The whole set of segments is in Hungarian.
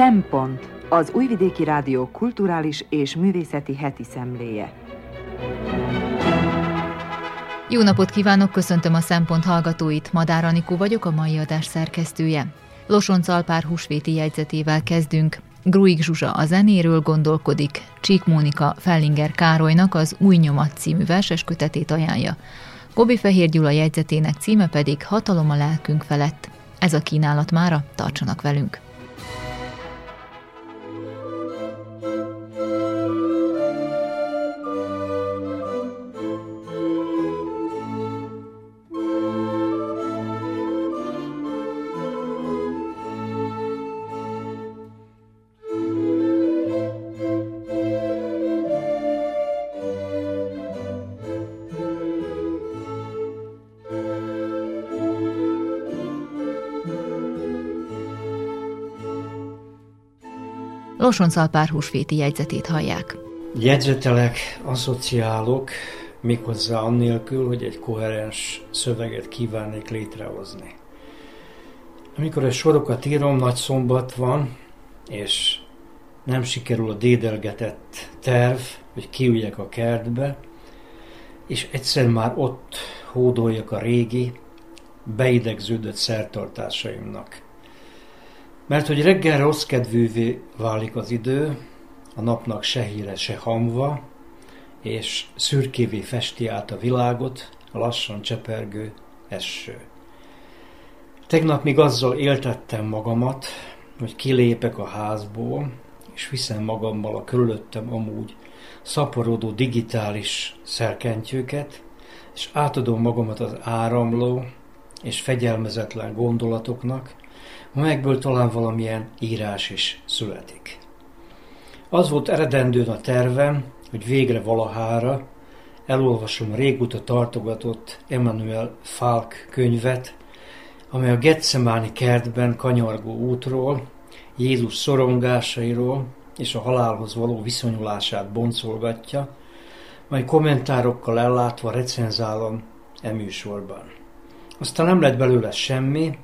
Szempont az Újvidéki Rádió kulturális és művészeti heti szemléje. Jó napot kívánok, köszöntöm a Szempont hallgatóit. Madár Anikó vagyok, a mai adás szerkesztője. Losonc Alpár húsvéti jegyzetével kezdünk. Gruig Zsuzsa a zenéről gondolkodik, Csík Mónika Fellinger Károlynak az Új Nyomat című verseskötetét ajánlja. Gobi Fehér Gyula jegyzetének címe pedig Hatalom a lelkünk felett. Ez a kínálat mára, tartsanak velünk! Losoncalpár húsvéti jegyzetét hallják. Jegyzetelek, asszociálok, méghozzá annélkül, hogy egy koherens szöveget kívánnék létrehozni. Amikor a sorokat írom, nagy szombat van, és nem sikerül a dédelgetett terv, hogy kiüljek a kertbe, és egyszer már ott hódoljak a régi, beidegződött szertartásaimnak. Mert hogy reggel rossz kedvűvé válik az idő, a napnak se híre, se hamva, és szürkévé festi át a világot a lassan csepergő eső. Tegnap még azzal éltettem magamat, hogy kilépek a házból, és viszem magammal a körülöttem amúgy szaporodó digitális szerkentyőket, és átadom magamat az áramló és fegyelmezetlen gondolatoknak, amelyekből talán valamilyen írás is születik. Az volt eredendőn a tervem, hogy végre valahára elolvasom régóta tartogatott Emmanuel Falk könyvet, amely a Getsemáni kertben kanyargó útról, Jézus szorongásairól és a halálhoz való viszonyulását boncolgatja, majd kommentárokkal ellátva recenzálom e műsorban. Aztán nem lett belőle semmi,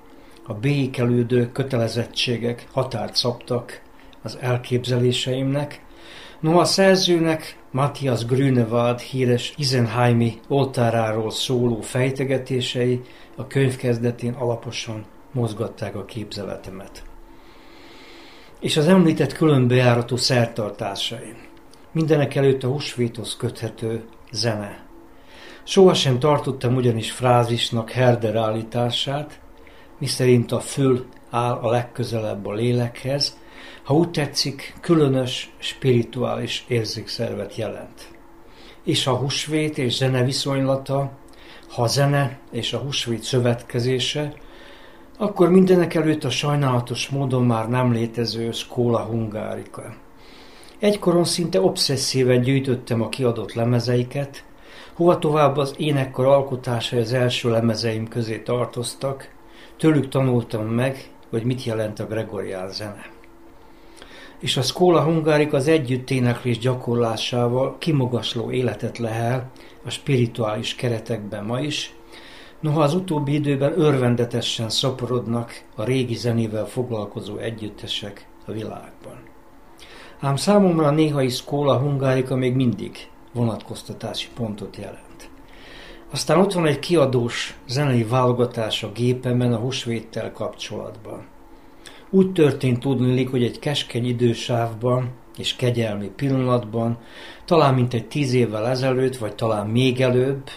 a békelődő kötelezettségek határt szabtak az elképzeléseimnek, No a szerzőnek Matthias Grünewald híres Isenheimi oltáráról szóló fejtegetései a könyv kezdetén alaposan mozgatták a képzeletemet. És az említett különbejáratú szertartásai. Mindenek előtt a húsvéthoz köthető zene. Sohasem tartottam ugyanis frázisnak Herder állítását, miszerint a föl áll a legközelebb a lélekhez, ha úgy tetszik, különös, spirituális érzékszervet jelent. És a húsvét és zene viszonylata, ha a zene és a húsvét szövetkezése, akkor mindenek előtt a sajnálatos módon már nem létező Skóla Hungárika. Egykoron szinte obszesszíven gyűjtöttem a kiadott lemezeiket, hova tovább az énekkar alkotásai az első lemezeim közé tartoztak, Tőlük tanultam meg, hogy mit jelent a gregorián zene. És a Skóla Hungárik az együtt éneklés gyakorlásával kimagasló életet lehel a spirituális keretekben ma is, noha az utóbbi időben örvendetesen szaporodnak a régi zenével foglalkozó együttesek a világban. Ám számomra a néhai Skóla Hungárika még mindig vonatkoztatási pontot jelent. Aztán ott van egy kiadós zenei válogatás a gépemen a húsvéttel kapcsolatban. Úgy történt tudni, hogy egy keskeny idősávban és kegyelmi pillanatban, talán mint egy tíz évvel ezelőtt, vagy talán még előbb,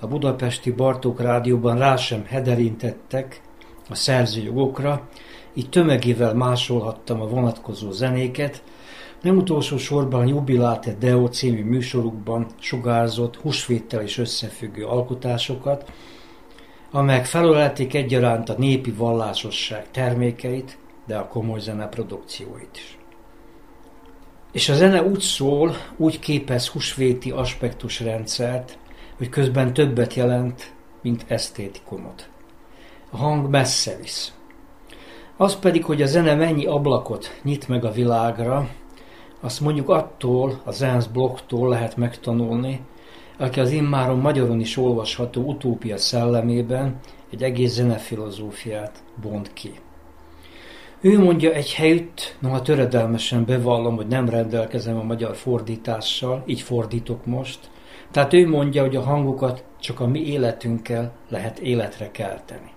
a budapesti Bartók rádióban rá sem hederintettek a szerzőjogokra, így tömegével másolhattam a vonatkozó zenéket, nem utolsó sorban Jubilate Deo című műsorukban sugárzott húsvéttel is összefüggő alkotásokat, amelyek felölelték egyaránt a népi vallásosság termékeit, de a komoly zene produkcióit is. És a zene úgy szól, úgy képez húsvéti aspektusrendszert, hogy közben többet jelent, mint esztétikumot. A hang messze visz. Az pedig, hogy a zene mennyi ablakot nyit meg a világra, azt mondjuk attól, a Zenz blogtól lehet megtanulni, aki az immáron magyaron is olvasható utópia szellemében egy egész zenefilozófiát bont ki. Ő mondja egy helyütt, noha töredelmesen bevallom, hogy nem rendelkezem a magyar fordítással, így fordítok most. Tehát ő mondja, hogy a hangokat csak a mi életünkkel lehet életre kelteni.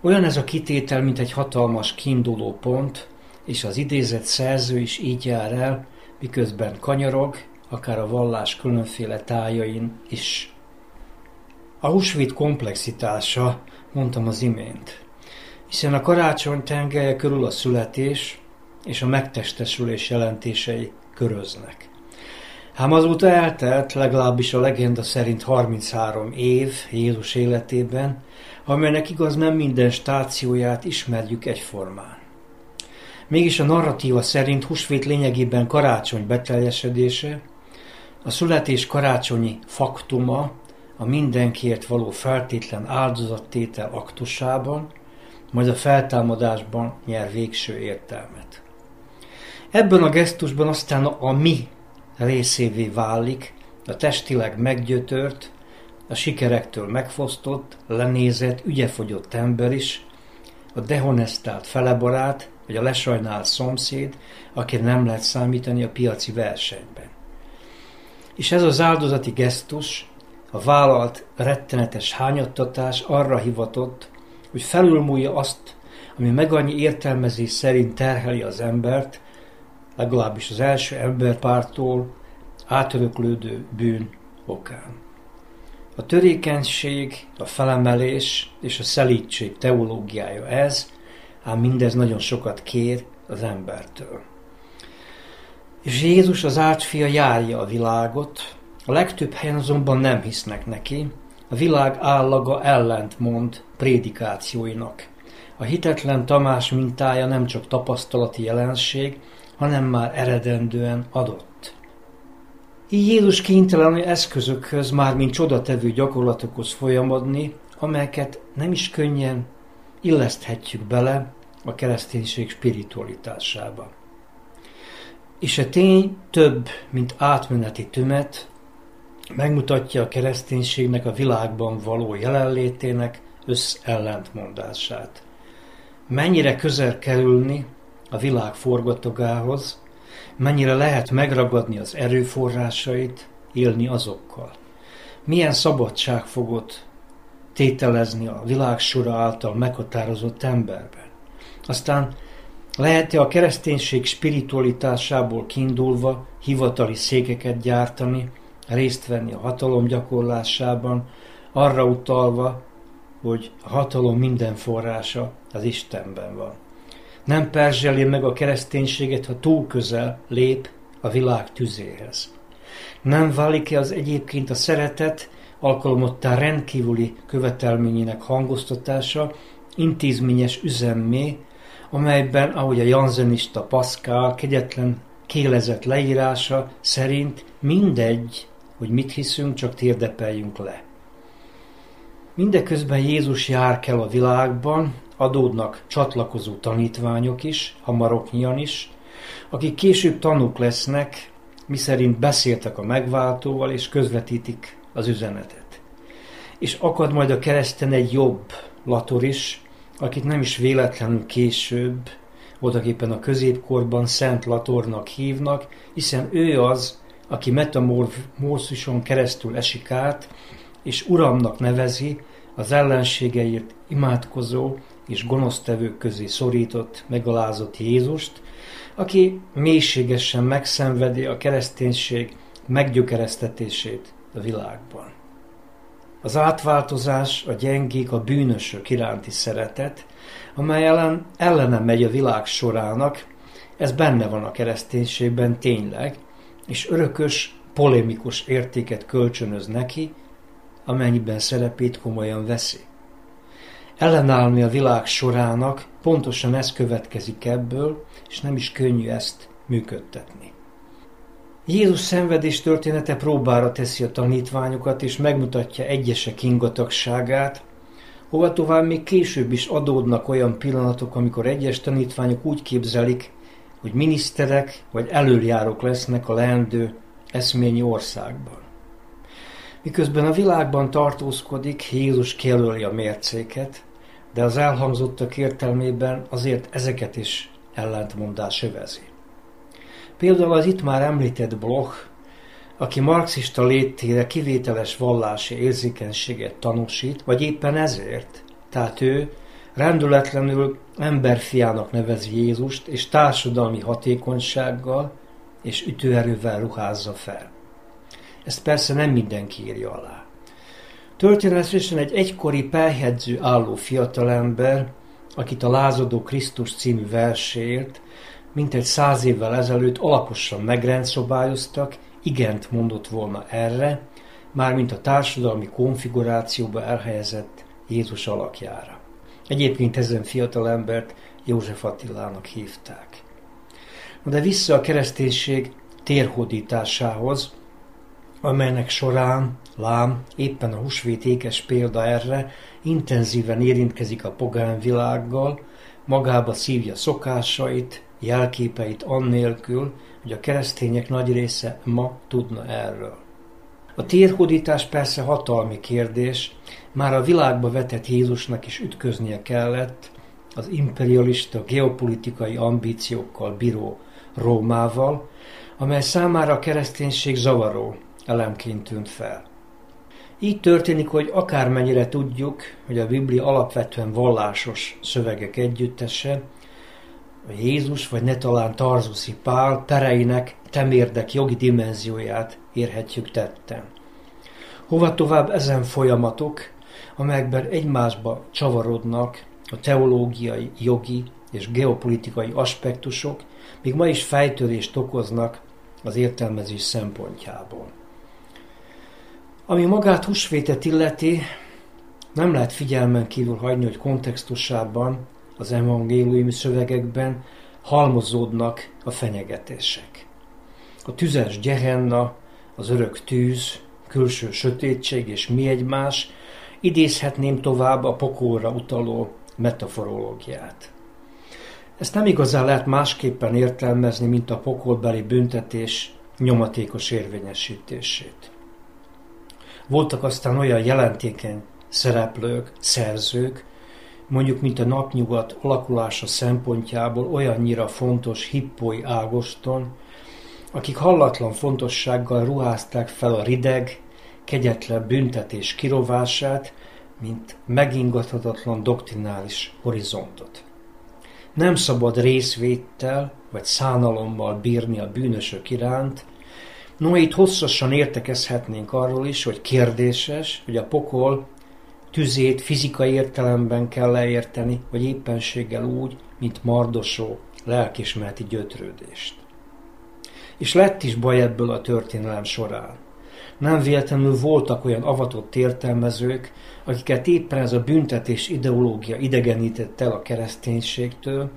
Olyan ez a kitétel, mint egy hatalmas kiinduló pont, és az idézett szerző is így jár el, miközben kanyarog, akár a vallás különféle tájain is. A húsvét komplexitása, mondtam az imént, hiszen a karácsony tengelye körül a születés és a megtestesülés jelentései köröznek. Ám azóta eltelt legalábbis a legenda szerint 33 év Jézus életében, amelynek igaz nem minden stációját ismerjük egyformán. Mégis a narratíva szerint húsvét lényegében karácsony beteljesedése, a születés karácsonyi faktuma, a mindenkiért való feltétlen áldozattétel aktusában, majd a feltámadásban nyer végső értelmet. Ebben a gesztusban aztán a mi részévé válik, a testileg meggyötört, a sikerektől megfosztott, lenézett, ügyefogyott ember is, a dehonestált felebarát, vagy a lesajnált szomszéd, aki nem lehet számítani a piaci versenyben. És ez az áldozati gesztus, a vállalt rettenetes hányattatás arra hivatott, hogy felülmúlja azt, ami meg annyi értelmezés szerint terheli az embert, legalábbis az első emberpártól átöröklődő bűn okán. A törékenység, a felemelés és a szelítség teológiája ez, ám mindez nagyon sokat kér az embertől. És Jézus az átfia járja a világot, a legtöbb helyen azonban nem hisznek neki, a világ állaga ellentmond prédikációinak. A hitetlen Tamás mintája nem csak tapasztalati jelenség, hanem már eredendően adott. Így Jézus kénytelen eszközökhöz, már mint csodatevő gyakorlatokhoz folyamodni, amelyeket nem is könnyen illeszthetjük bele a kereszténység spiritualitásába. És a tény több, mint átmeneti tümet, megmutatja a kereszténységnek a világban való jelenlétének összellentmondását. Mennyire közel kerülni a világ forgatogához, mennyire lehet megragadni az erőforrásait, élni azokkal. Milyen szabadságfogot tételezni a világ sora által meghatározott emberben. Aztán lehet-e a kereszténység spiritualitásából kiindulva hivatali székeket gyártani, részt venni a hatalom gyakorlásában, arra utalva, hogy a hatalom minden forrása az Istenben van. Nem perzseli meg a kereszténységet, ha túl közel lép a világ tüzéhez. Nem válik-e az egyébként a szeretet alkalomottá rendkívüli követelményének hangoztatása intézményes üzemmé, amelyben, ahogy a janzenista Pascal kegyetlen kélezett leírása szerint mindegy, hogy mit hiszünk, csak térdepeljünk le. Mindeközben Jézus jár kell a világban, adódnak csatlakozó tanítványok is, hamaroknyian is, akik később tanúk lesznek, miszerint beszéltek a megváltóval és közvetítik az üzenetet. És akad majd a kereszten egy jobb lator is, akit nem is véletlenül később, voltaképpen a középkorban Szent Latornak hívnak, hiszen ő az, aki metamorfózison keresztül esik át, és uramnak nevezi az ellenségeért imádkozó és gonosztevők közé szorított, megalázott Jézust, aki mélységesen megszenvedi a kereszténység meggyökeresztetését a világban. Az átváltozás, a gyengék, a bűnösök iránti szeretet, amely ellen, ellene megy a világ sorának, ez benne van a kereszténységben tényleg, és örökös, polémikus értéket kölcsönöz neki, amennyiben szerepét komolyan veszi. Ellenállni a világ sorának pontosan ez következik ebből, és nem is könnyű ezt működtetni. Jézus szenvedés története próbára teszi a tanítványokat, és megmutatja egyesek ingatagságát, hova tovább még később is adódnak olyan pillanatok, amikor egyes tanítványok úgy képzelik, hogy miniszterek vagy előjárók lesznek a leendő eszményi országban. Miközben a világban tartózkodik, Jézus kijelöli a mércéket, de az elhangzottak értelmében azért ezeket is ellentmondás övezi. Például az itt már említett Bloch, aki marxista létére kivételes vallási érzékenységet tanúsít, vagy éppen ezért, tehát ő rendületlenül emberfiának nevezi Jézust, és társadalmi hatékonysággal és ütőerővel ruházza fel. Ezt persze nem mindenki írja alá. Történetesen egy egykori perhedző álló fiatalember, akit a Lázadó Krisztus című versért mintegy száz évvel ezelőtt alaposan megrendszobályoztak, igent mondott volna erre, mármint a társadalmi konfigurációba elhelyezett Jézus alakjára. Egyébként ezen fiatal embert József Attilának hívták. De vissza a kereszténység térhódításához, amelynek során, lám, éppen a húsvét ékes példa erre, intenzíven érintkezik a pogán világgal, magába szívja szokásait, jelképeit annélkül, hogy a keresztények nagy része ma tudna erről. A térhódítás persze hatalmi kérdés, már a világba vetett Jézusnak is ütköznie kellett az imperialista geopolitikai ambíciókkal bíró Rómával, amely számára a kereszténység zavaró elemként tűnt fel. Így történik, hogy akármennyire tudjuk, hogy a Biblia alapvetően vallásos szövegek együttese, Jézus vagy ne talán Tarzuszi Pál pereinek temérdek jogi dimenzióját érhetjük tetten. Hova tovább ezen folyamatok, amelyekben egymásba csavarodnak a teológiai, jogi és geopolitikai aspektusok, még ma is fejtörést okoznak az értelmezés szempontjából. Ami magát húsvétet illeti, nem lehet figyelmen kívül hagyni, hogy kontextusában az evangéliumi szövegekben halmozódnak a fenyegetések. A tüzes gyehenna, az örök tűz, külső sötétség és mi egymás, idézhetném tovább a pokolra utaló metaforológiát. Ezt nem igazán lehet másképpen értelmezni, mint a pokolbeli büntetés nyomatékos érvényesítését. Voltak aztán olyan jelentékeny szereplők, szerzők, mondjuk mint a napnyugat alakulása szempontjából olyannyira fontos Hippói Ágoston, akik hallatlan fontossággal ruházták fel a rideg, kegyetlen büntetés kirovását, mint megingathatatlan doktrinális horizontot. Nem szabad részvéttel vagy szánalommal bírni a bűnösök iránt, No, itt hosszasan értekezhetnénk arról is, hogy kérdéses, hogy a pokol tüzét fizikai értelemben kell leérteni, vagy éppenséggel úgy, mint mardosó, lelkismereti gyötrődést. És lett is baj ebből a történelem során. Nem véletlenül voltak olyan avatott értelmezők, akiket éppen ez a büntetés ideológia idegenített el a kereszténységtől,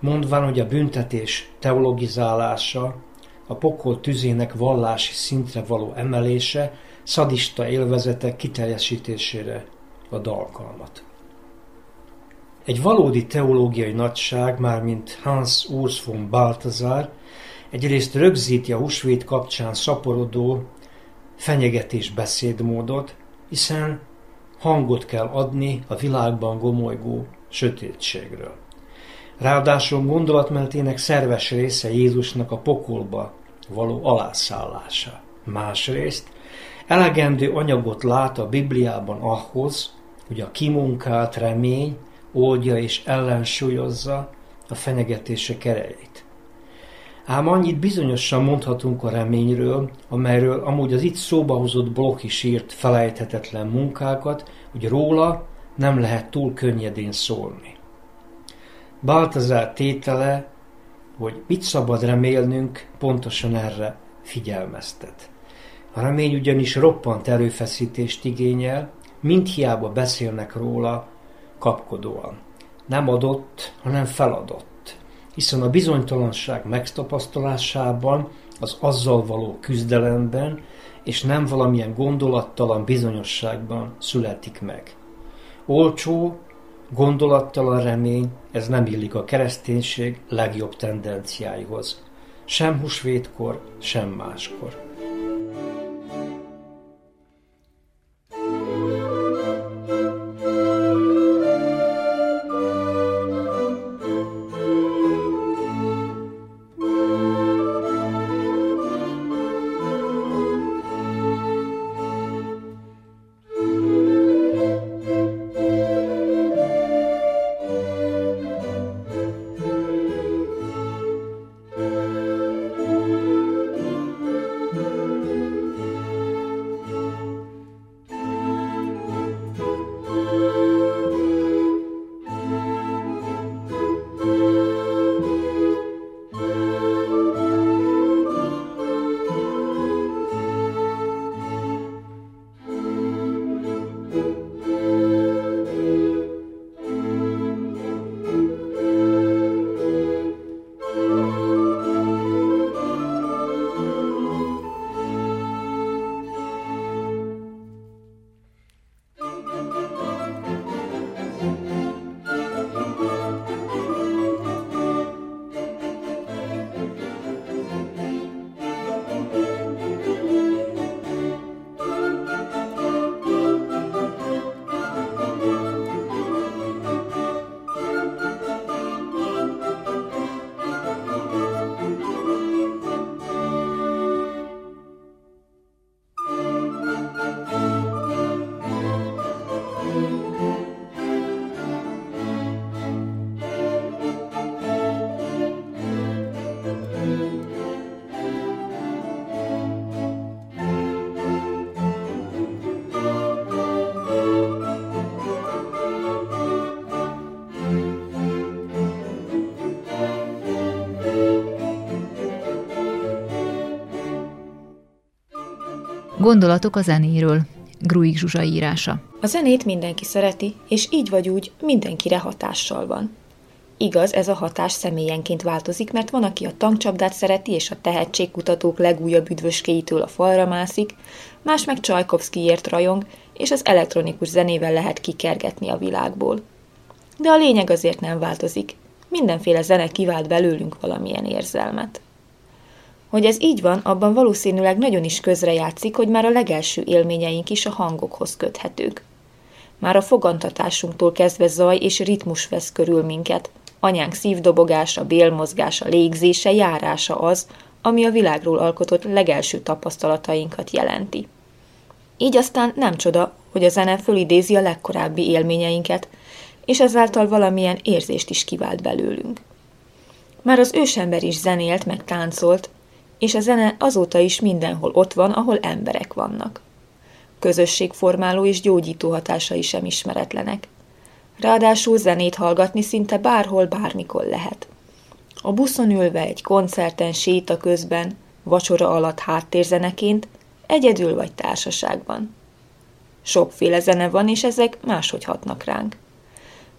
mondván, hogy a büntetés teologizálása, a pokol tüzének vallási szintre való emelése, szadista élvezetek kiteljesítésére ad alkalmat. Egy valódi teológiai nagyság, mármint Hans Urs von Balthasar, egyrészt rögzíti a húsvét kapcsán szaporodó fenyegetés beszédmódot, hiszen hangot kell adni a világban gomolygó sötétségről. Ráadásul gondolatmenetének szerves része Jézusnak a pokolba való alászállása. Másrészt elegendő anyagot lát a Bibliában ahhoz, hogy a kimunkált remény oldja és ellensúlyozza a fenyegetése erejét. Ám annyit bizonyosan mondhatunk a reményről, amelyről amúgy az itt szóba hozott blokk is írt felejthetetlen munkákat, hogy róla nem lehet túl könnyedén szólni. Baltazár tétele, hogy mit szabad remélnünk, pontosan erre figyelmeztet. A remény ugyanis roppant erőfeszítést igényel, mint hiába beszélnek róla kapkodóan. Nem adott, hanem feladott. Hiszen a bizonytalanság megtapasztalásában, az azzal való küzdelemben, és nem valamilyen gondolattalan bizonyosságban születik meg. Olcsó, Gondolattalan remény, ez nem illik a kereszténység legjobb tendenciáihoz. Sem húsvétkor, sem máskor. Gondolatok a zenéről. Gruig Zsuzsa írása. A zenét mindenki szereti, és így vagy úgy mindenkire hatással van. Igaz, ez a hatás személyenként változik, mert van, aki a tankcsapdát szereti, és a tehetségkutatók legújabb üdvöskéitől a falra mászik, más meg Csajkovszkiért rajong, és az elektronikus zenével lehet kikergetni a világból. De a lényeg azért nem változik. Mindenféle zene kivált belőlünk valamilyen érzelmet. Hogy ez így van, abban valószínűleg nagyon is közrejátszik, hogy már a legelső élményeink is a hangokhoz köthetők. Már a fogantatásunktól kezdve zaj és ritmus vesz körül minket. Anyánk szívdobogása, bélmozgása, légzése, járása az, ami a világról alkotott legelső tapasztalatainkat jelenti. Így aztán nem csoda, hogy a zene fölidézi a legkorábbi élményeinket, és ezáltal valamilyen érzést is kivált belőlünk. Már az ősember is zenélt, meg táncolt, és a zene azóta is mindenhol ott van, ahol emberek vannak. Közösségformáló és gyógyító hatásai sem ismeretlenek. Ráadásul zenét hallgatni szinte bárhol, bármikor lehet. A buszon ülve egy koncerten séta közben, vacsora alatt háttérzeneként, egyedül vagy társaságban. Sokféle zene van, és ezek máshogy hatnak ránk.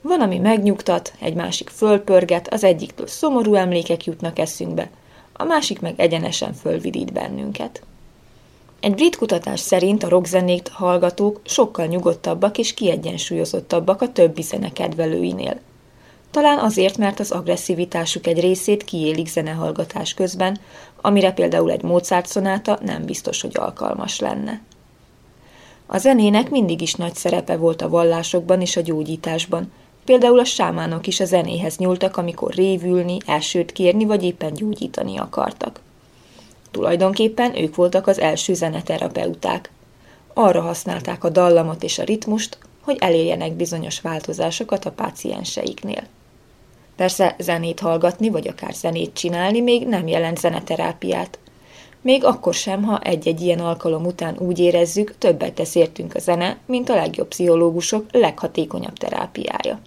Van, ami megnyugtat, egy másik fölpörget, az egyiktől szomorú emlékek jutnak eszünkbe, a másik meg egyenesen fölvidít bennünket. Egy brit kutatás szerint a rockzenét hallgatók sokkal nyugodtabbak és kiegyensúlyozottabbak a többi zene kedvelőinél. Talán azért, mert az agresszivitásuk egy részét kiélik zenehallgatás közben, amire például egy Mozart szonáta nem biztos, hogy alkalmas lenne. A zenének mindig is nagy szerepe volt a vallásokban és a gyógyításban, Például a sámánok is a zenéhez nyúltak, amikor révülni, elsőt kérni vagy éppen gyógyítani akartak. Tulajdonképpen ők voltak az első zeneterapeuták. Arra használták a dallamot és a ritmust, hogy elérjenek bizonyos változásokat a pácienseiknél. Persze zenét hallgatni, vagy akár zenét csinálni még nem jelent zeneterápiát. Még akkor sem, ha egy-egy ilyen alkalom után úgy érezzük, többet tesz értünk a zene, mint a legjobb pszichológusok leghatékonyabb terápiája.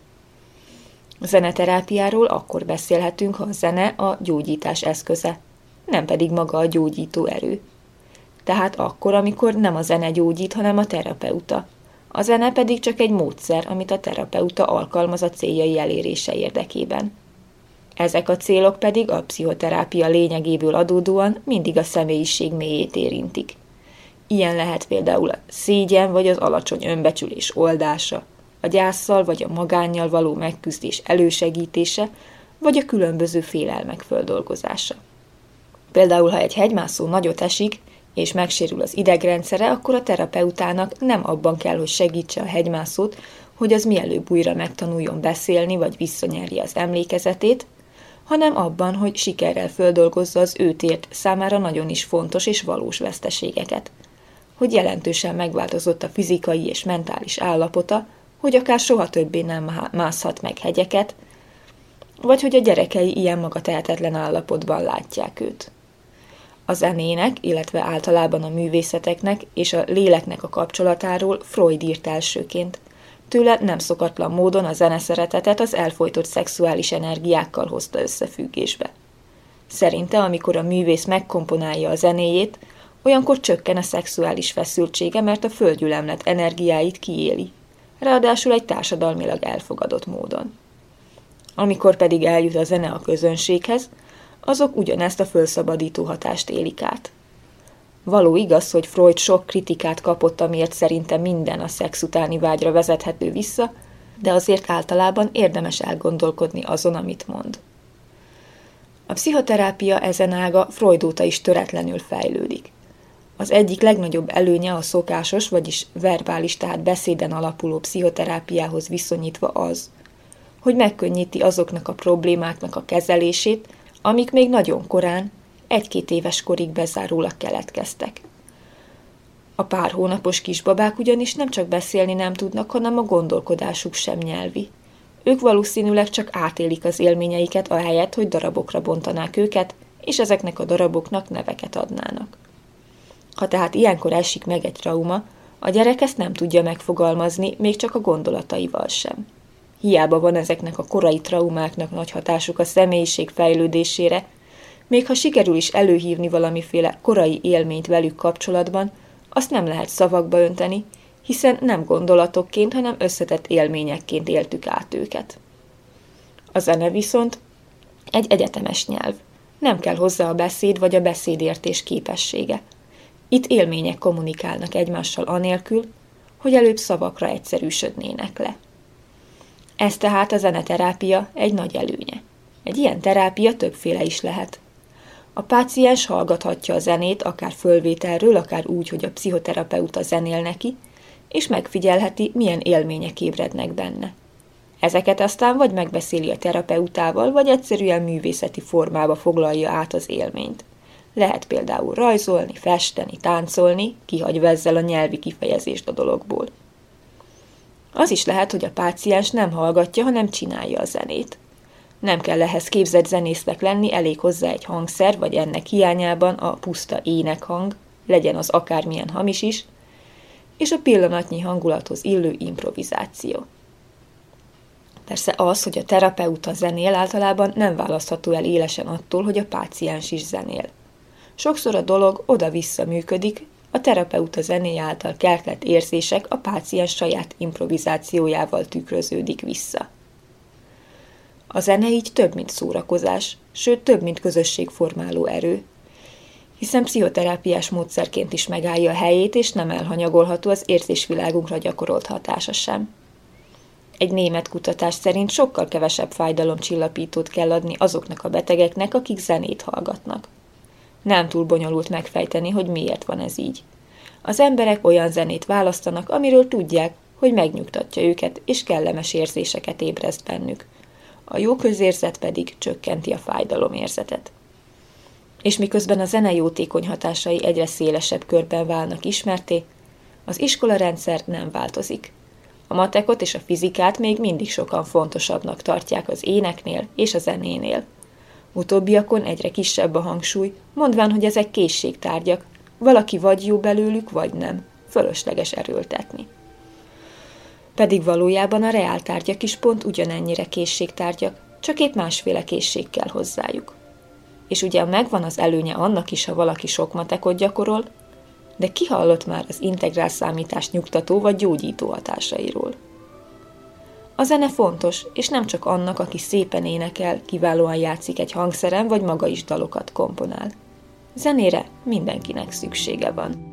Zeneterápiáról akkor beszélhetünk, ha a zene a gyógyítás eszköze, nem pedig maga a gyógyító erő. Tehát akkor, amikor nem a zene gyógyít, hanem a terapeuta. A zene pedig csak egy módszer, amit a terapeuta alkalmaz a céljai elérése érdekében. Ezek a célok pedig a pszichoterápia lényegéből adódóan mindig a személyiség mélyét érintik. Ilyen lehet például a szégyen vagy az alacsony önbecsülés oldása, gyászsal vagy a magánnyal való megküzdés elősegítése, vagy a különböző félelmek földolgozása. Például, ha egy hegymászó nagyot esik, és megsérül az idegrendszere, akkor a terapeutának nem abban kell, hogy segítse a hegymászót, hogy az mielőbb újra megtanuljon beszélni, vagy visszanyerje az emlékezetét, hanem abban, hogy sikerrel földolgozza az őt ért számára nagyon is fontos és valós veszteségeket. Hogy jelentősen megváltozott a fizikai és mentális állapota, hogy akár soha többé nem mászhat meg hegyeket, vagy hogy a gyerekei ilyen magatehetetlen állapotban látják őt. A zenének, illetve általában a művészeteknek és a léleknek a kapcsolatáról Freud írt elsőként. Tőle nem szokatlan módon a zeneszeretetet az elfolytott szexuális energiákkal hozta összefüggésbe. Szerinte, amikor a művész megkomponálja a zenéjét, olyankor csökken a szexuális feszültsége, mert a földgyülemlet energiáit kiéli ráadásul egy társadalmilag elfogadott módon. Amikor pedig eljut a zene a közönséghez, azok ugyanezt a fölszabadító hatást élik át. Való igaz, hogy Freud sok kritikát kapott, amiért szerinte minden a szex utáni vágyra vezethető vissza, de azért általában érdemes elgondolkodni azon, amit mond. A pszichoterápia ezen ága Freud óta is töretlenül fejlődik. Az egyik legnagyobb előnye a szokásos, vagyis verbális, tehát beszéden alapuló pszichoterápiához viszonyítva az, hogy megkönnyíti azoknak a problémáknak a kezelését, amik még nagyon korán, egy-két éves korig bezárólag keletkeztek. A pár hónapos kisbabák ugyanis nem csak beszélni nem tudnak, hanem a gondolkodásuk sem nyelvi. Ők valószínűleg csak átélik az élményeiket, ahelyett, hogy darabokra bontanák őket, és ezeknek a daraboknak neveket adnának. Ha tehát ilyenkor esik meg egy trauma, a gyerek ezt nem tudja megfogalmazni, még csak a gondolataival sem. Hiába van ezeknek a korai traumáknak nagy hatásuk a személyiség fejlődésére, még ha sikerül is előhívni valamiféle korai élményt velük kapcsolatban, azt nem lehet szavakba önteni, hiszen nem gondolatokként, hanem összetett élményekként éltük át őket. A zene viszont egy egyetemes nyelv. Nem kell hozzá a beszéd vagy a beszédértés képessége. Itt élmények kommunikálnak egymással anélkül, hogy előbb szavakra egyszerűsödnének le. Ez tehát a zeneterápia egy nagy előnye. Egy ilyen terápia többféle is lehet. A páciens hallgathatja a zenét, akár fölvételről, akár úgy, hogy a pszichoterapeuta zenél neki, és megfigyelheti, milyen élmények ébrednek benne. Ezeket aztán vagy megbeszéli a terapeutával, vagy egyszerűen művészeti formába foglalja át az élményt. Lehet például rajzolni, festeni, táncolni, kihagyva ezzel a nyelvi kifejezést a dologból. Az is lehet, hogy a páciens nem hallgatja, hanem csinálja a zenét. Nem kell ehhez képzett zenésznek lenni, elég hozzá egy hangszer, vagy ennek hiányában a puszta énekhang, legyen az akármilyen hamis is, és a pillanatnyi hangulathoz illő improvizáció. Persze az, hogy a terapeuta zenél általában nem választható el élesen attól, hogy a páciens is zenél. Sokszor a dolog oda-vissza működik, a terapeuta zené által keltett érzések a páciens saját improvizációjával tükröződik vissza. A zene így több, mint szórakozás, sőt több, mint közösségformáló erő, hiszen pszichoterápiás módszerként is megállja a helyét, és nem elhanyagolható az érzésvilágunkra gyakorolt hatása sem. Egy német kutatás szerint sokkal kevesebb fájdalomcsillapítót kell adni azoknak a betegeknek, akik zenét hallgatnak. Nem túl bonyolult megfejteni, hogy miért van ez így. Az emberek olyan zenét választanak, amiről tudják, hogy megnyugtatja őket, és kellemes érzéseket ébreszt bennük. A jó közérzet pedig csökkenti a fájdalomérzetet. És miközben a zene jótékony hatásai egyre szélesebb körben válnak ismerté, az iskolarendszer nem változik. A matekot és a fizikát még mindig sokan fontosabbnak tartják az éneknél és a zenénél. Utóbbiakon egyre kisebb a hangsúly, mondván, hogy ezek készségtárgyak, valaki vagy jó belőlük, vagy nem. Fölösleges erőltetni. Pedig valójában a reáltárgyak is pont ugyanennyire készségtárgyak, csak épp másféle készség kell hozzájuk. És ugye megvan az előnye annak is, ha valaki sok matekot gyakorol, de ki hallott már az integrál számítás nyugtató vagy gyógyító hatásairól? A zene fontos, és nem csak annak, aki szépen énekel, kiválóan játszik egy hangszeren, vagy maga is dalokat komponál. Zenére mindenkinek szüksége van.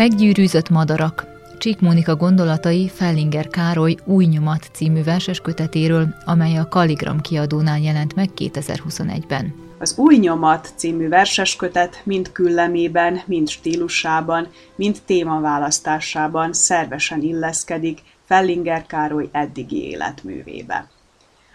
Meggyűrűzött madarak, Csík Mónika gondolatai Fellinger Károly Új nyomat című verses kötetéről, amely a Kalligram kiadónál jelent meg 2021-ben. Az Új nyomat című verseskötet mind küllemében, mind stílusában, mind témaválasztásában szervesen illeszkedik Fellinger Károly eddigi életművébe.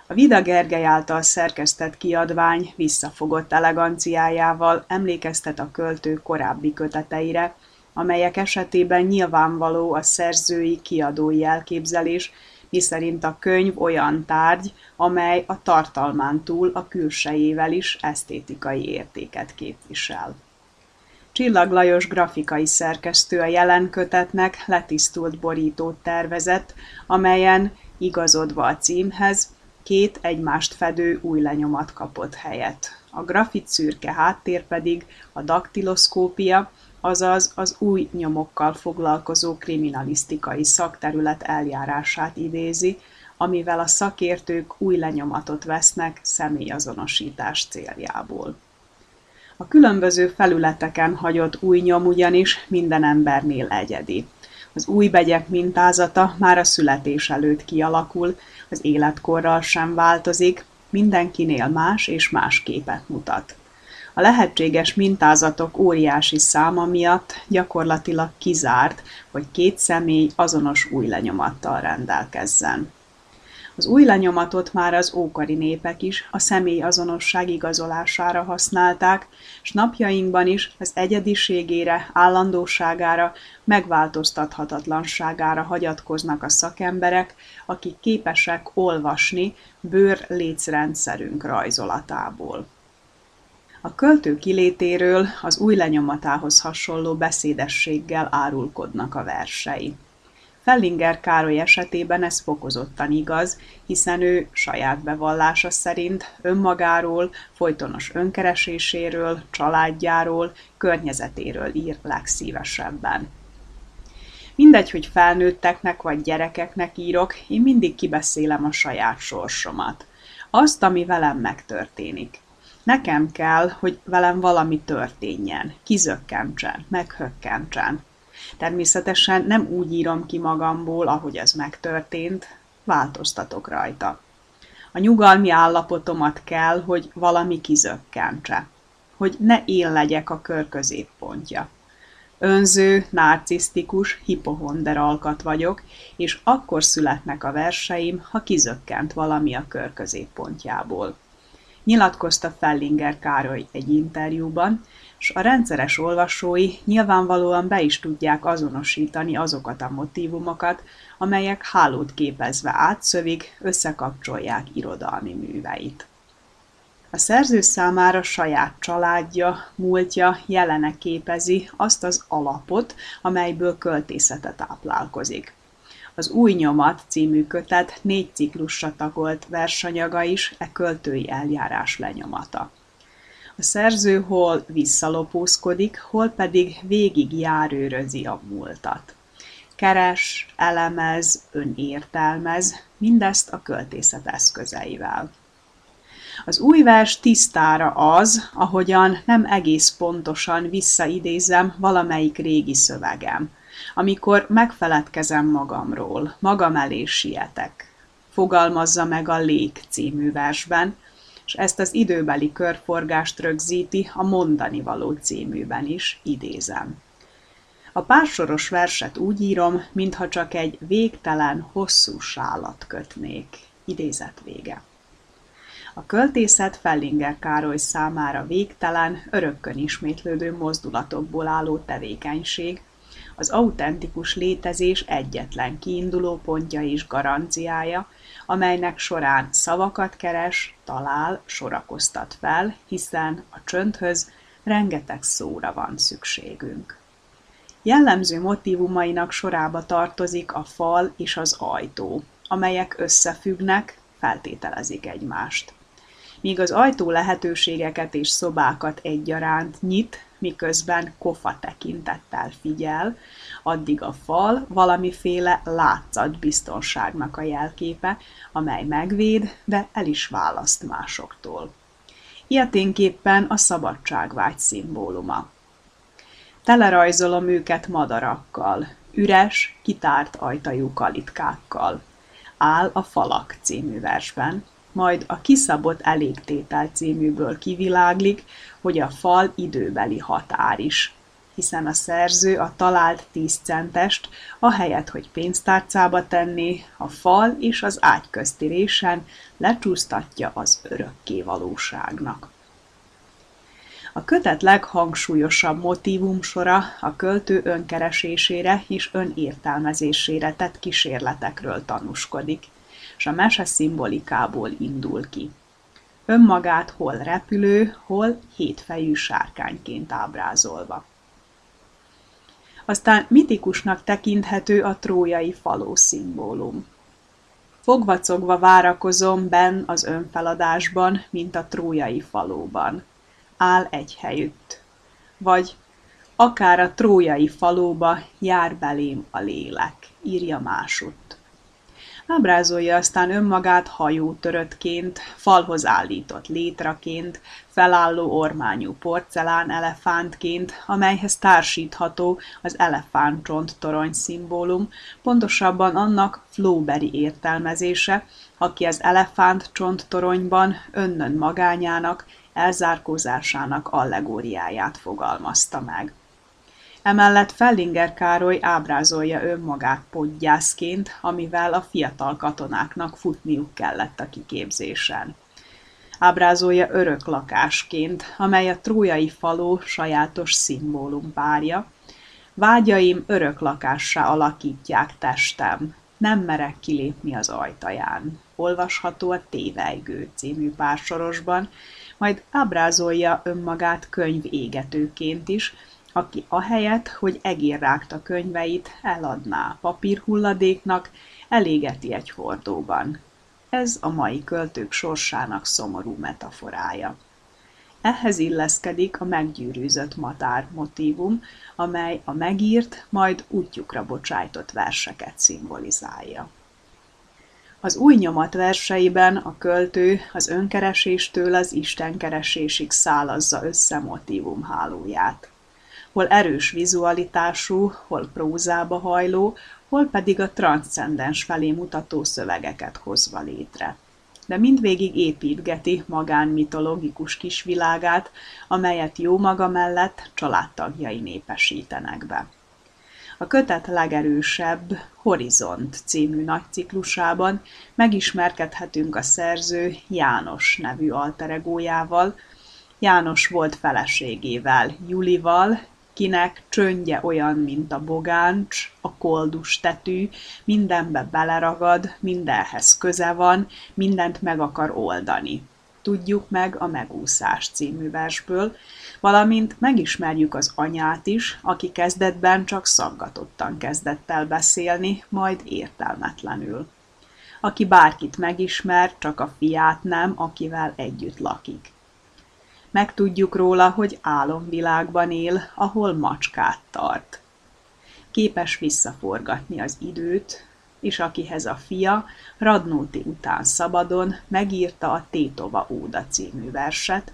A Vida Gergely által szerkesztett kiadvány visszafogott eleganciájával emlékeztet a költő korábbi köteteire, amelyek esetében nyilvánvaló a szerzői kiadói elképzelés, miszerint a könyv olyan tárgy, amely a tartalmán túl a külsejével is esztétikai értéket képvisel. Csillag Lajos grafikai szerkesztő a jelen kötetnek letisztult borítót tervezett, amelyen, igazodva a címhez, két egymást fedő új lenyomat kapott helyet. A grafit szürke háttér pedig a daktiloszkópia, azaz az új nyomokkal foglalkozó kriminalisztikai szakterület eljárását idézi, amivel a szakértők új lenyomatot vesznek személyazonosítás céljából. A különböző felületeken hagyott új nyom ugyanis minden embernél egyedi. Az új begyek mintázata már a születés előtt kialakul, az életkorral sem változik, mindenkinél más és más képet mutat. A lehetséges mintázatok óriási száma miatt gyakorlatilag kizárt, hogy két személy azonos új lenyomattal rendelkezzen. Az új lenyomatot már az ókori népek is a személyazonosság igazolására használták, s napjainkban is az egyediségére, állandóságára, megváltoztathatatlanságára hagyatkoznak a szakemberek, akik képesek olvasni bőr lécrendszerünk rajzolatából. A költő kilétéről az új lenyomatához hasonló beszédességgel árulkodnak a versei. Fellinger Károly esetében ez fokozottan igaz, hiszen ő saját bevallása szerint önmagáról, folytonos önkereséséről, családjáról, környezetéről ír legszívesebben. Mindegy, hogy felnőtteknek vagy gyerekeknek írok, én mindig kibeszélem a saját sorsomat. Azt, ami velem megtörténik. Nekem kell, hogy velem valami történjen, kizökkentsen, meghökkentsen. Természetesen nem úgy írom ki magamból, ahogy ez megtörtént, változtatok rajta. A nyugalmi állapotomat kell, hogy valami kizökkentse. Hogy ne én legyek a kör középpontja. Önző, narcisztikus, hipohonder alkat vagyok, és akkor születnek a verseim, ha kizökkent valami a kör középpontjából nyilatkozta Fellinger Károly egy interjúban, s a rendszeres olvasói nyilvánvalóan be is tudják azonosítani azokat a motívumokat, amelyek hálót képezve átszövik, összekapcsolják irodalmi műveit. A szerző számára saját családja, múltja, jelene képezi azt az alapot, amelyből költészete táplálkozik. Az Új nyomat című kötet négy ciklusra tagolt versanyaga is e költői eljárás lenyomata. A szerző hol visszalopózkodik, hol pedig végig járőrözi a múltat. Keres, elemez, önértelmez, mindezt a költészet eszközeivel. Az új vers tisztára az, ahogyan nem egész pontosan visszaidézem valamelyik régi szövegem – amikor megfeledkezem magamról, magam elé sietek. Fogalmazza meg a Lék című versben, és ezt az időbeli körforgást rögzíti a Mondani való címűben is, idézem. A pársoros verset úgy írom, mintha csak egy végtelen, hosszú sálat kötnék. Idézet vége. A költészet Fellinger Károly számára végtelen, örökkön ismétlődő mozdulatokból álló tevékenység, az autentikus létezés egyetlen kiinduló pontja és garanciája, amelynek során szavakat keres, talál, sorakoztat fel, hiszen a csöndhöz rengeteg szóra van szükségünk. Jellemző motivumainak sorába tartozik a fal és az ajtó, amelyek összefüggnek, feltételezik egymást. Míg az ajtó lehetőségeket és szobákat egyaránt nyit, miközben kofa tekintettel figyel, addig a fal valamiféle látszat biztonságnak a jelképe, amely megvéd, de el is választ másoktól. Ilyeténképpen a szabadságvágy szimbóluma. Telerajzolom őket madarakkal, üres, kitárt ajtajú kalitkákkal. Áll a Falak című versben, majd a Kiszabott elégtétel címűből kiviláglik, hogy a fal időbeli határ is, hiszen a szerző a talált tíz centest, ahelyett, hogy pénztárcába tenné, a fal és az ágy közti résen lecsúsztatja az örökké valóságnak. A kötet leghangsúlyosabb motívumsora a költő önkeresésére és önértelmezésére tett kísérletekről tanúskodik, és a mese szimbolikából indul ki. Önmagát hol repülő, hol hétfejű sárkányként ábrázolva. Aztán mitikusnak tekinthető a trójai faló szimbólum. Fogvacogva várakozom ben az önfeladásban, mint a trójai falóban – áll egy helyütt. Vagy akár a trójai falóba jár belém a lélek, írja másutt. Ábrázolja aztán önmagát hajótöröttként, falhoz állított létraként, felálló ormányú porcelán elefántként, amelyhez társítható az elefántcsont torony szimbólum, pontosabban annak flóberi értelmezése, aki az elefántcsont toronyban önnön magányának elzárkózásának allegóriáját fogalmazta meg. Emellett Fellinger Károly ábrázolja önmagát podgyászként, amivel a fiatal katonáknak futniuk kellett a kiképzésen. Ábrázolja örök lakásként, amely a trójai faló sajátos szimbólum párja. Vágyaim örök lakássá alakítják testem, nem merek kilépni az ajtaján. Olvasható a Tévejgő című pársorosban, majd ábrázolja önmagát könyvégetőként is, aki ahelyett, hogy egérrágta könyveit eladná papírhulladéknak, elégeti egy hordóban. Ez a mai költők sorsának szomorú metaforája. Ehhez illeszkedik a meggyűrűzött matár motívum, amely a megírt, majd útjukra bocsájtott verseket szimbolizálja. Az új nyomat verseiben a költő az önkereséstől az istenkeresésig szálazza össze hálóját. Hol erős vizualitású, hol prózába hajló, hol pedig a transzcendens felé mutató szövegeket hozva létre. De mindvégig építgeti magánmitológikus kisvilágát, amelyet jó maga mellett családtagjai népesítenek be. A kötet legerősebb Horizont című nagyciklusában megismerkedhetünk a szerző János nevű alteregójával, János volt feleségével, Julival, kinek csöndje olyan, mint a bogáncs, a koldus tetű, mindenbe beleragad, mindenhez köze van, mindent meg akar oldani. Tudjuk meg a Megúszás című versből, valamint megismerjük az anyát is, aki kezdetben csak szaggatottan kezdett el beszélni, majd értelmetlenül. Aki bárkit megismer, csak a fiát nem, akivel együtt lakik. Megtudjuk róla, hogy álomvilágban él, ahol macskát tart. Képes visszaforgatni az időt, és akihez a fia Radnóti után szabadon megírta a Tétova Óda című verset,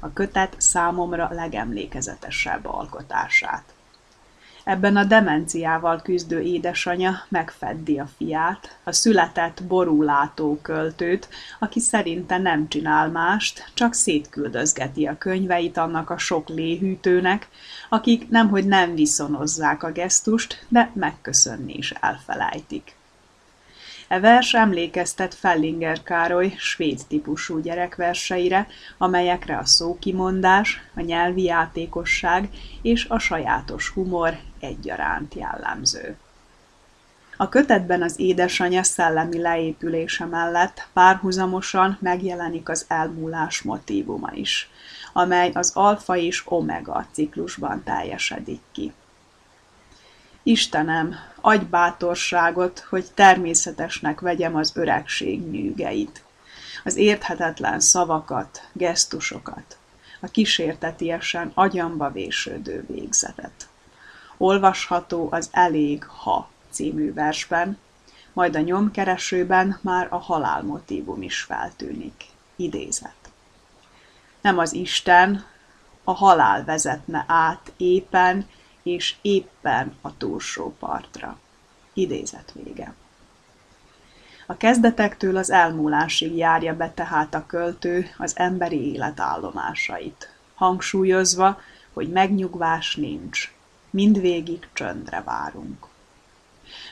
a kötet számomra legemlékezetesebb alkotását. Ebben a demenciával küzdő édesanya megfeddi a fiát, a született borúlátó költőt, aki szerinte nem csinál mást, csak szétküldözgeti a könyveit annak a sok léhűtőnek, akik nemhogy nem viszonozzák a gesztust, de megköszönni is elfelejtik. E vers emlékeztet Fellinger Károly svéd típusú gyerekverseire, amelyekre a szókimondás, a nyelvi játékosság és a sajátos humor egyaránt jellemző. A kötetben az édesanyja szellemi leépülése mellett párhuzamosan megjelenik az elmúlás motívuma is, amely az alfa és omega ciklusban teljesedik ki. Istenem, adj bátorságot, hogy természetesnek vegyem az öregség nyűgeit, az érthetetlen szavakat, gesztusokat, a kísértetiesen agyamba vésődő végzetet. Olvasható az Elég, ha című versben, majd a nyomkeresőben már a halál motívum is feltűnik. Idézet. Nem az Isten, a halál vezetne át éppen, és éppen a túlsó partra. Idézet vége. A kezdetektől az elmúlásig járja be tehát a költő az emberi élet állomásait, hangsúlyozva, hogy megnyugvás nincs, mindvégig csöndre várunk.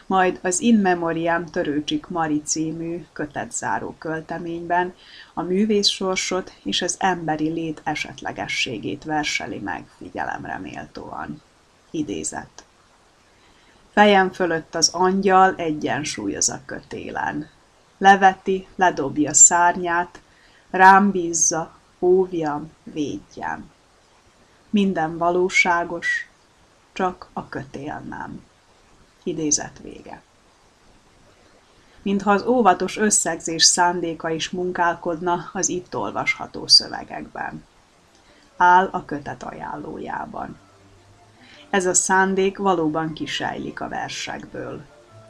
Majd az In Memoriam Törőcsik Mari című kötetzáró költeményben a művész sorsot és az emberi lét esetlegességét verseli meg figyelemre méltóan. Idézet. Fejem fölött az angyal egyensúlyoz a kötélen. Leveti, ledobja szárnyát, rám bízza, óvjam, védjem. Minden valóságos, csak a kötél nem. Idézet vége. Mintha az óvatos összegzés szándéka is munkálkodna az itt olvasható szövegekben. Áll a kötet ajánlójában. Ez a szándék valóban kisejlik a versekből.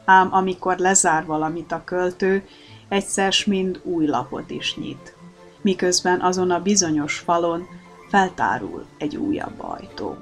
Ám amikor lezár valamit a költő, egyszer mind új lapot is nyit, miközben azon a bizonyos falon feltárul egy újabb ajtó.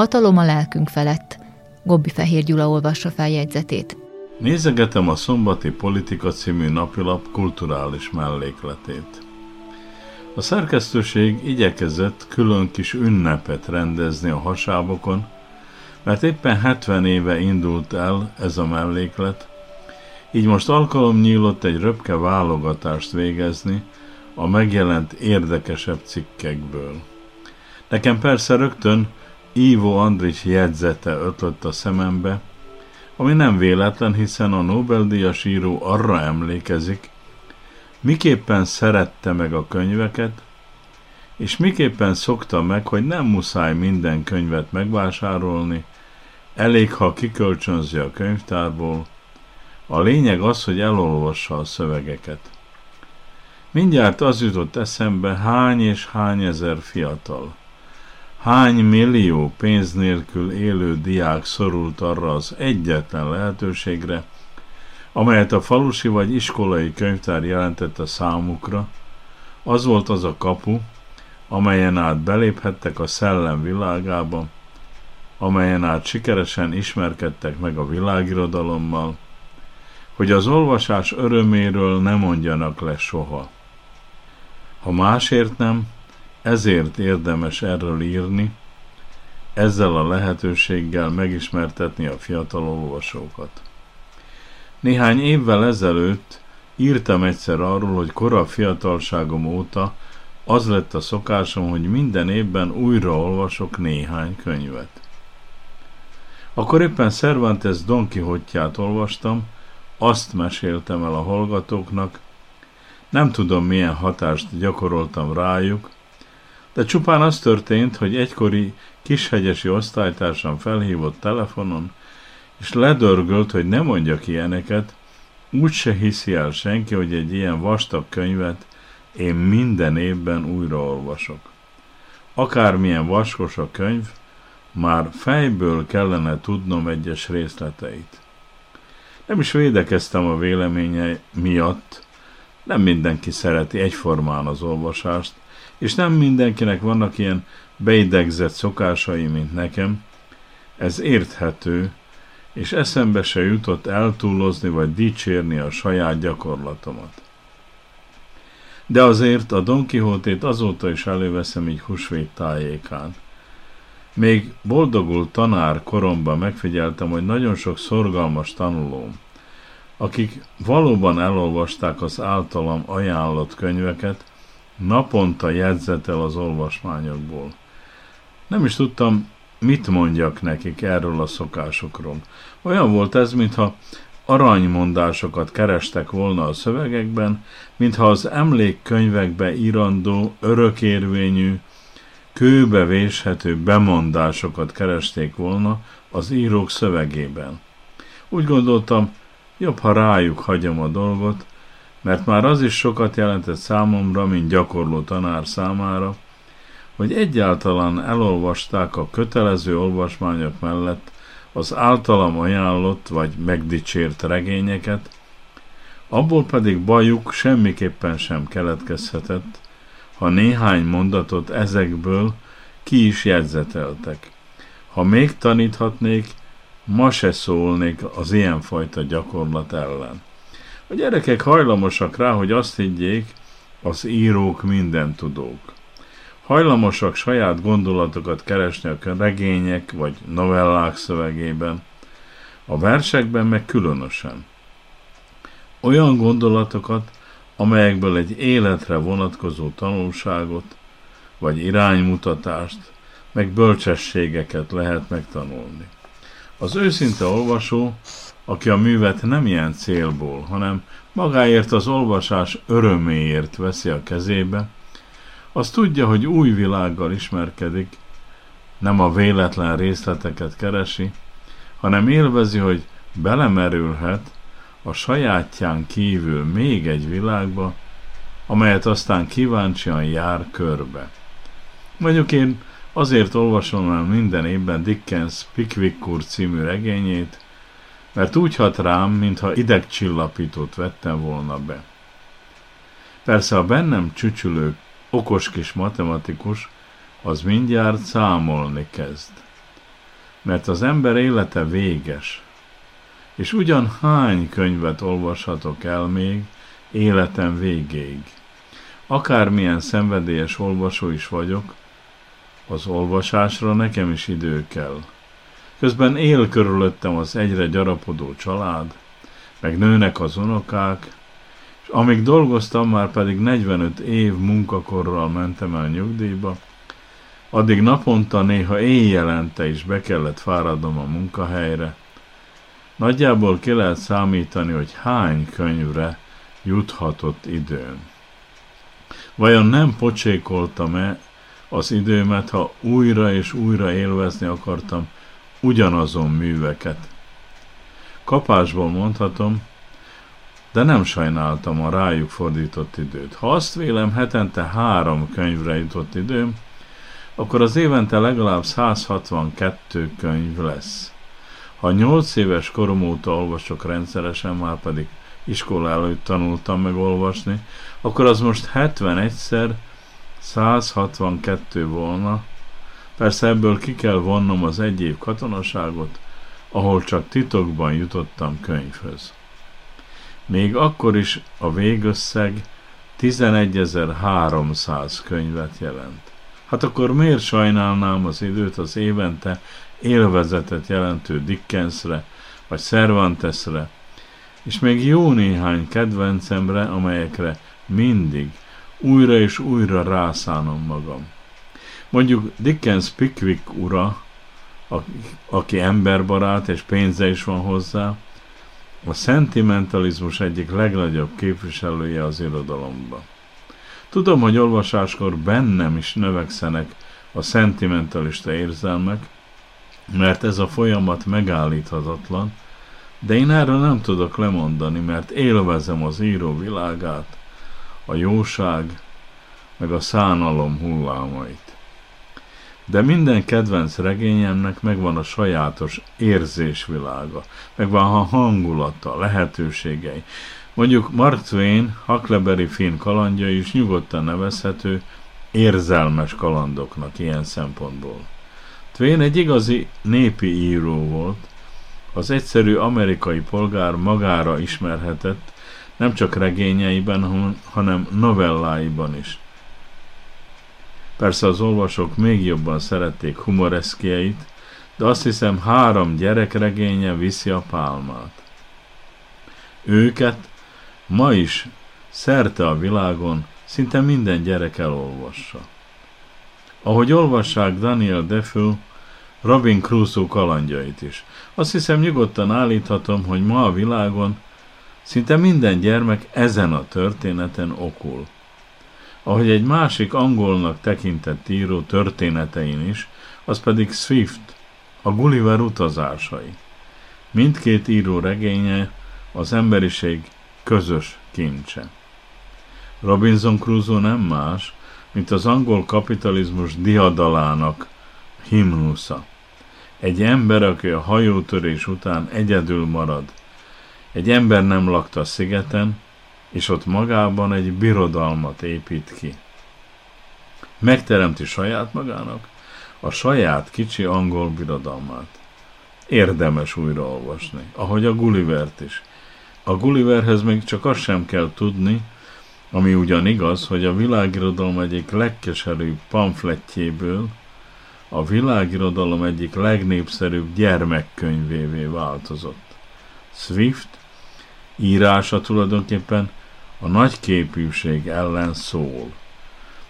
Hatalom a lelkünk felett. Gobbi Fehér Gyula olvassa fel jegyzetét. Nézegetem a Szombati Politika című napilap kulturális mellékletét. A szerkesztőség igyekezett külön kis ünnepet rendezni a hasábokon, mert éppen 70 éve indult el ez a melléklet, így most alkalom nyílott egy röpke válogatást végezni a megjelent érdekesebb cikkekből. Nekem persze rögtön Ivo Andrich jegyzete ötlött a szemembe, ami nem véletlen, hiszen a Nobel-díjas író arra emlékezik, miképpen szerette meg a könyveket, és miképpen szokta meg, hogy nem muszáj minden könyvet megvásárolni, elég, ha kikölcsönzi a könyvtárból, a lényeg az, hogy elolvassa a szövegeket. Mindjárt az jutott eszembe, hány és hány ezer fiatal, Hány millió pénz nélkül élő diák szorult arra az egyetlen lehetőségre, amelyet a falusi vagy iskolai könyvtár jelentett a számukra, az volt az a kapu, amelyen át beléphettek a szellem világába, amelyen át sikeresen ismerkedtek meg a világirodalommal, hogy az olvasás öröméről ne mondjanak le soha. Ha másért nem, ezért érdemes erről írni, ezzel a lehetőséggel megismertetni a fiatal olvasókat. Néhány évvel ezelőtt írtam egyszer arról, hogy kora fiatalságom óta az lett a szokásom, hogy minden évben újra olvasok néhány könyvet. Akkor éppen Cervantes Don Quixote-ját olvastam, azt meséltem el a hallgatóknak, nem tudom milyen hatást gyakoroltam rájuk, de csupán az történt, hogy egykori kishegyesi osztálytársam felhívott telefonon, és ledörgölt, hogy ne mondjak ilyeneket, úgy se hiszi el senki, hogy egy ilyen vastag könyvet én minden évben újraolvasok. Akármilyen vaskos a könyv, már fejből kellene tudnom egyes részleteit. Nem is védekeztem a véleménye miatt, nem mindenki szereti egyformán az olvasást, és nem mindenkinek vannak ilyen beidegzett szokásai, mint nekem. Ez érthető, és eszembe se jutott eltúlozni vagy dicsérni a saját gyakorlatomat. De azért a Don Quixote-t azóta is előveszem így húsvét tájékán. Még boldogult tanár koromban megfigyeltem, hogy nagyon sok szorgalmas tanulóm, akik valóban elolvasták az általam ajánlott könyveket, naponta jegyzetel az olvasmányokból. Nem is tudtam, mit mondjak nekik erről a szokásokról. Olyan volt ez, mintha aranymondásokat kerestek volna a szövegekben, mintha az emlékkönyvekbe írandó, örökérvényű, kőbe véshető bemondásokat keresték volna az írók szövegében. Úgy gondoltam, jobb, ha rájuk hagyom a dolgot, mert már az is sokat jelentett számomra, mint gyakorló tanár számára, hogy egyáltalán elolvasták a kötelező olvasmányok mellett az általam ajánlott vagy megdicsért regényeket, abból pedig bajuk semmiképpen sem keletkezhetett, ha néhány mondatot ezekből ki is jegyzeteltek. Ha még taníthatnék, ma se szólnék az ilyenfajta gyakorlat ellen. A gyerekek hajlamosak rá, hogy azt higgyék, az írók minden tudók. Hajlamosak saját gondolatokat keresni a regények vagy novellák szövegében, a versekben meg különösen. Olyan gondolatokat, amelyekből egy életre vonatkozó tanulságot, vagy iránymutatást, meg bölcsességeket lehet megtanulni. Az őszinte olvasó, aki a művet nem ilyen célból, hanem magáért az olvasás öröméért veszi a kezébe, az tudja, hogy új világgal ismerkedik, nem a véletlen részleteket keresi, hanem élvezi, hogy belemerülhet a sajátján kívül még egy világba, amelyet aztán kíváncsian jár körbe. Mondjuk én azért olvasom el minden évben Dickens Pickwick úr című regényét, mert úgy hat rám, mintha idegcsillapítót vettem volna be. Persze a bennem csücsülő okos kis matematikus az mindjárt számolni kezd. Mert az ember élete véges, és ugyan hány könyvet olvashatok el még életem végéig. Akármilyen szenvedélyes olvasó is vagyok, az olvasásra nekem is idő kell. Közben él körülöttem az egyre gyarapodó család, meg nőnek az unokák, és amíg dolgoztam, már pedig 45 év munkakorral mentem el nyugdíjba, addig naponta néha éjjelente is be kellett fáradnom a munkahelyre. Nagyjából ki lehet számítani, hogy hány könyvre juthatott időm. Vajon nem pocsékoltam-e az időmet, ha újra és újra élvezni akartam ugyanazon műveket. Kapásból mondhatom, de nem sajnáltam a rájuk fordított időt. Ha azt vélem, hetente három könyvre jutott időm, akkor az évente legalább 162 könyv lesz. Ha 8 éves korom óta olvasok rendszeresen, már pedig iskola előtt tanultam meg olvasni, akkor az most 71-szer 162 volna, Persze ebből ki kell vonnom az egy év katonaságot, ahol csak titokban jutottam könyvhöz. Még akkor is a végösszeg 11.300 könyvet jelent. Hát akkor miért sajnálnám az időt az évente élvezetet jelentő Dickensre, vagy Cervantesre, és még jó néhány kedvencemre, amelyekre mindig, újra és újra rászánom magam. Mondjuk Dickens Pickwick ura, aki emberbarát és pénze is van hozzá, a szentimentalizmus egyik legnagyobb képviselője az irodalomban. Tudom, hogy olvasáskor bennem is növekszenek a szentimentalista érzelmek, mert ez a folyamat megállíthatatlan, de én erről nem tudok lemondani, mert élvezem az író világát, a jóság, meg a szánalom hullámait. De minden kedvenc regényemnek megvan a sajátos érzésvilága, megvan a hangulata, lehetőségei. Mondjuk Mark Twain, Huckleberry Finn kalandja is nyugodtan nevezhető érzelmes kalandoknak ilyen szempontból. Twain egy igazi népi író volt, az egyszerű amerikai polgár magára ismerhetett, nem csak regényeiben, hanem novelláiban is. Persze az olvasók még jobban szerették humoreszkjeit, de azt hiszem három gyerekregénye viszi a pálmát. Őket ma is szerte a világon szinte minden gyerek elolvassa. Ahogy olvassák Daniel Defoe, Robin Crusoe kalandjait is. Azt hiszem nyugodtan állíthatom, hogy ma a világon szinte minden gyermek ezen a történeten okul. Ahogy egy másik angolnak tekintett író történetein is, az pedig Swift, a Gulliver utazásai. Mindkét író regénye az emberiség közös kincse. Robinson Crusoe nem más, mint az angol kapitalizmus diadalának himnusza. Egy ember, aki a hajótörés után egyedül marad. Egy ember nem lakta a szigeten, és ott magában egy birodalmat épít ki. Megteremti saját magának a saját kicsi angol birodalmát. Érdemes újraolvasni, ahogy a Gullivert is. A Gulliverhez még csak azt sem kell tudni, ami ugyan igaz, hogy a világirodalom egyik legkeserűbb pamfletjéből a világirodalom egyik legnépszerűbb gyermekkönyvévé változott. Swift írása tulajdonképpen a nagyképűség ellen szól,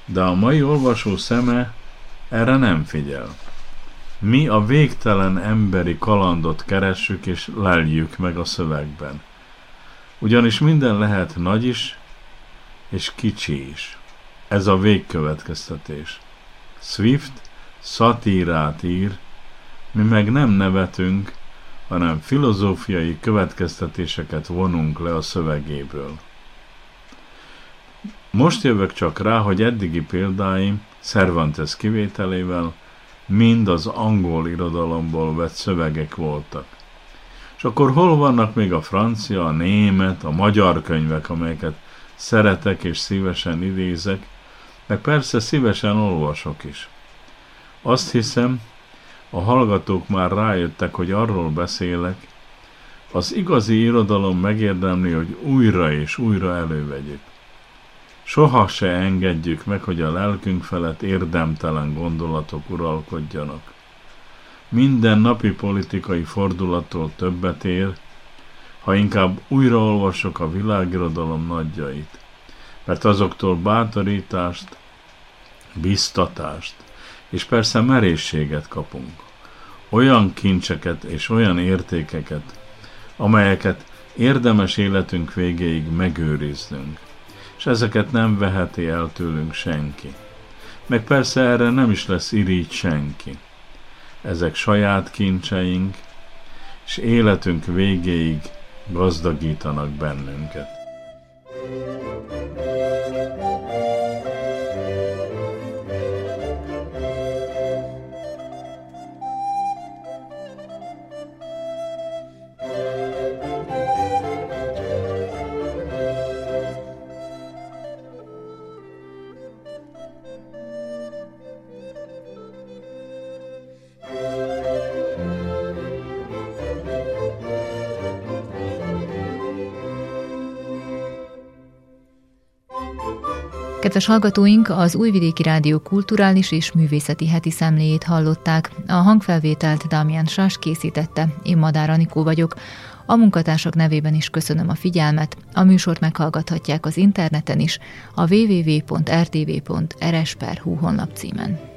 de a mai olvasó szeme erre nem figyel. Mi a végtelen emberi kalandot keressük és leljük meg a szövegben. Ugyanis minden lehet nagy is, és kicsi is. Ez a végkövetkeztetés. Swift szatírát ír, mi meg nem nevetünk, hanem filozófiai következtetéseket vonunk le a szövegéből. Most jövök csak rá, hogy eddigi példáim, Cervantes kivételével, mind az angol irodalomból vett szövegek voltak. És akkor hol vannak még a francia, a német, a magyar könyvek, amelyeket szeretek és szívesen idézek, meg persze szívesen olvasok is. Azt hiszem, a hallgatók már rájöttek, hogy arról beszélek, az igazi irodalom megérdemli, hogy újra és újra elővegyük. Soha se engedjük meg, hogy a lelkünk felett érdemtelen gondolatok uralkodjanak. Minden napi politikai fordulattól többet ér, ha inkább újraolvasok a világirodalom nagyjait, mert azoktól bátorítást, biztatást és persze merészséget kapunk. Olyan kincseket és olyan értékeket, amelyeket érdemes életünk végéig megőriznünk, és ezeket nem veheti el tőlünk senki. Meg persze erre nem is lesz irigy senki. Ezek saját kincseink, és életünk végéig gazdagítanak bennünket. Kedves hallgatóink, az Újvidéki Rádió kulturális és művészeti heti szemléjét hallották. A hangfelvételt Dámián Sás készítette, én Madár Anikó vagyok. A munkatársak nevében is köszönöm a figyelmet. A műsort meghallgathatják az interneten is, a www.rtv.rs.hu honlap címen.